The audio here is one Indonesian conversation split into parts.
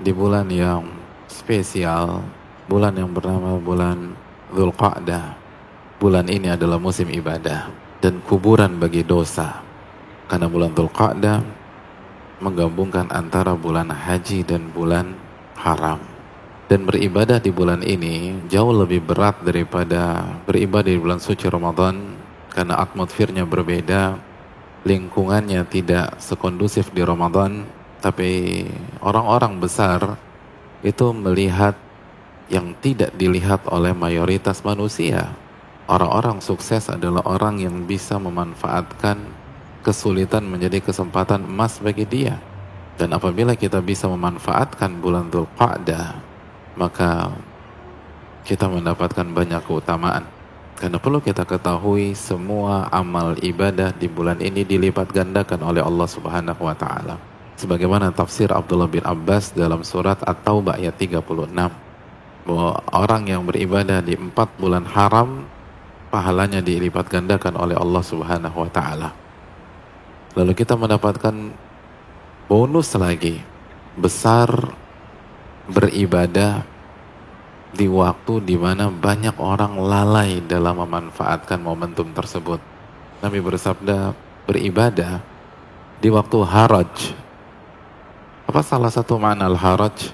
di bulan yang spesial, bulan yang bernama bulan Zulqa'dah. Bulan ini adalah musim ibadah dan kuburan bagi dosa. Karena bulan Zulqa'dah menggabungkan antara bulan haji dan bulan haram. Dan beribadah di bulan ini jauh lebih berat daripada beribadah di bulan suci Ramadan karena atmosfernya berbeda, lingkungannya tidak sekondusif di Ramadan, tapi orang-orang besar itu melihat yang tidak dilihat oleh mayoritas manusia. Orang-orang sukses adalah orang yang bisa memanfaatkan kesulitan menjadi kesempatan emas bagi dia. Dan apabila kita bisa memanfaatkan bulan Dzulqa'dah, maka kita mendapatkan banyak keutamaan. Karena perlu kita ketahui semua amal ibadah di bulan ini dilipat gandakan oleh Allah Subhanahu wa taala. Sebagaimana tafsir Abdullah bin Abbas dalam surat At-Taubah ayat 36 bahwa orang yang beribadah di empat bulan haram pahalanya dilipat gandakan oleh Allah Subhanahu wa taala. Lalu kita mendapatkan bonus lagi besar beribadah di waktu di mana banyak orang lalai dalam memanfaatkan momentum tersebut. Nabi bersabda, beribadah di waktu haraj. Apa salah satu makna al-haraj?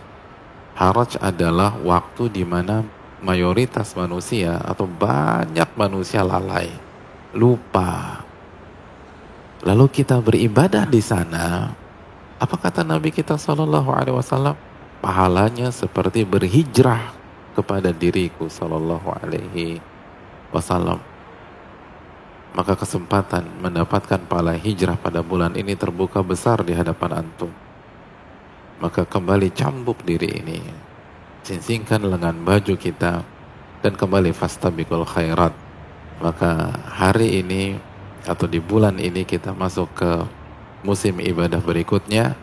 Haraj adalah waktu di mana mayoritas manusia atau banyak manusia lalai, lupa. Lalu kita beribadah di sana. Apa kata Nabi kita Shallallahu Alaihi Wasallam? Pahalanya seperti berhijrah kepada diriku sallallahu alaihi wasallam maka kesempatan mendapatkan pahala hijrah pada bulan ini terbuka besar di hadapan antum maka kembali cambuk diri ini. Cincingkan lengan baju kita dan kembali fastabikul khairat. Maka hari ini atau di bulan ini kita masuk ke musim ibadah berikutnya.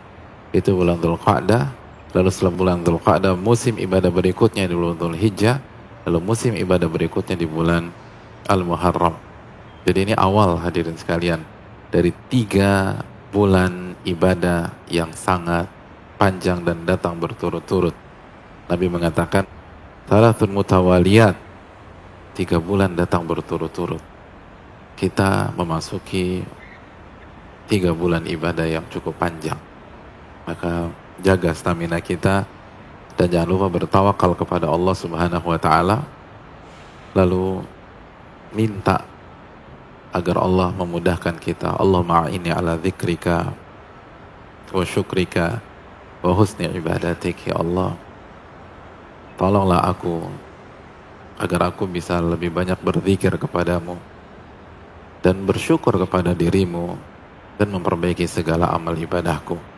Itu bulan Dhul Qa'dah. Lalu setelah bulan Dzulqa'dah musim ibadah berikutnya di bulan Dzulhijjah, lalu musim ibadah berikutnya di bulan Al-Muharram. Jadi ini awal hadirin sekalian dari tiga bulan ibadah yang sangat panjang dan datang berturut-turut. Nabi mengatakan, Salatul mutawaliyat, tiga bulan datang berturut-turut. Kita memasuki tiga bulan ibadah yang cukup panjang. Maka jaga stamina kita dan jangan lupa bertawakal kepada Allah Subhanahu wa taala lalu minta agar Allah memudahkan kita Allah ma'ini ala dzikrika wa syukrika wa husni ibadatik ya Allah. Tolonglah aku agar aku bisa lebih banyak berzikir kepadamu dan bersyukur kepada dirimu dan memperbaiki segala amal ibadahku